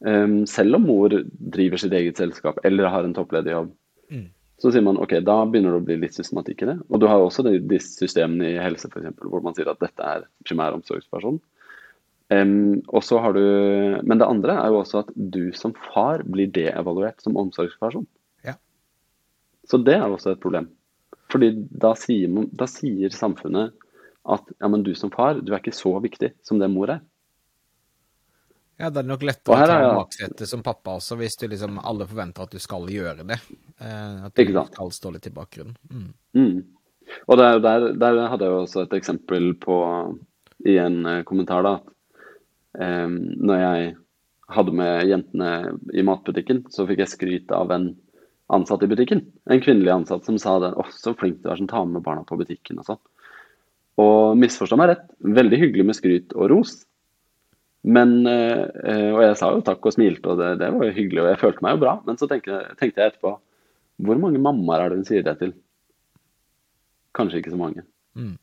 Um, selv om mor driver sitt eget selskap eller har en topplederjobb, mm. så sier man ok, da begynner det å bli litt systematikk i det. Og du har også de, de systemene i helse for eksempel, hvor man sier at dette er primæromsorgsperson. Um, og så har du, Men det andre er jo også at du som far blir deevaluert som omsorgsperson. Ja. Så det er også et problem. Fordi da sier, da sier samfunnet at ja, men du som far, du er ikke så viktig som det mor er. Ja, det er nok lettere å ta ja. baksetet som pappa også, hvis du liksom alle forventer at du skal gjøre det. Eh, at du skal stå litt i bakgrunnen. Mm. Mm. Og der, der, der, hadde jeg også et eksempel på i en eh, kommentar, da. Um, når jeg hadde med jentene i matbutikken, så fikk jeg skryt av en ansatt i butikken. En kvinnelig ansatt som sa det. 'Å, så flink du er som tar med barna på butikken', og sånn. Og misforstå meg rett, veldig hyggelig med skryt og ros. Men, eh, Og jeg sa jo takk og smilte, og det, det var jo hyggelig, og jeg følte meg jo bra. Men så tenkte, tenkte jeg etterpå Hvor mange mammaer er det hun sier det til? Kanskje ikke så mange. Mm.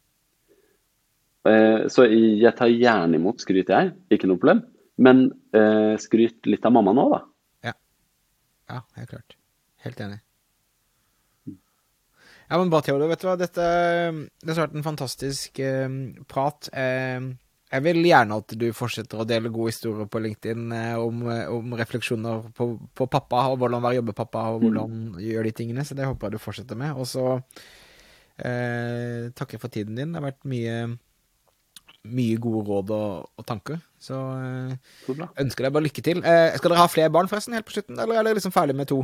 Eh, så jeg tar gjerne imot skryt, jeg. Ikke noe problem. Men eh, skryt litt av mamma nå, da. Ja. Ja, helt klart. Helt enig. Ja, men bare Theodor, vet du hva. Dette, dette har vært en fantastisk eh, prat. Eh, jeg vil gjerne at du fortsetter å dele gode historier på LinkedIn eh, om, eh, om, refleksjoner på, på, pappa, og hvordan være jobbepappa, og hvordan mm. gjøre de tingene. Så det håper jeg du fortsetter med. Og så eh, takker jeg for tiden din. Det har vært mye, mye gode råd og, og tanker. Så eh, ønsker deg bare lykke til. Eh, skal dere ha flere barn forresten helt på slutten, eller er dere liksom ferdig med to?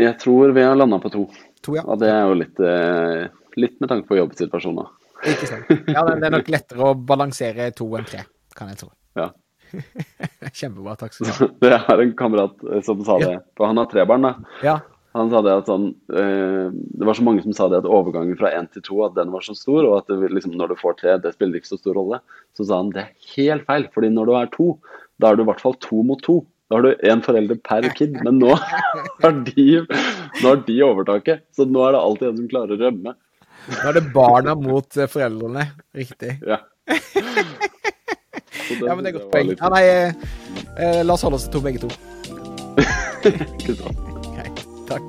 Jeg tror vi har landa på to. to ja. Og det er jo litt, eh, litt med tanke på jobbsituasjoner. Ikke sant. Ja, det er nok lettere å balansere to enn tre, kan jeg tro. Ja. [LAUGHS] Kjempebra, takk skal du ha. [LAUGHS] Det er en kamerat eh, som sa det, for han har tre barn, da. Ja. Han sa det at sånn eh, Det var så mange som sa det at overgangen fra én til to at den var så stor, og at det, liksom, når du får tre, det spiller ikke så stor rolle. Så sa han det er helt feil, fordi når du er to, da er du i hvert fall to mot to. Da har du én forelder per kid, men nå [LAUGHS] har, de, nå har de overtaket. Så nå er det alltid en som klarer å rømme. Da er det barna mot eh, foreldrene. Riktig. Ja. [LAUGHS] ja, men det er godt poeng. Ja, nei, eh, eh, la oss holde oss til to begge to. [LAUGHS] [LAUGHS] Greit. Takk.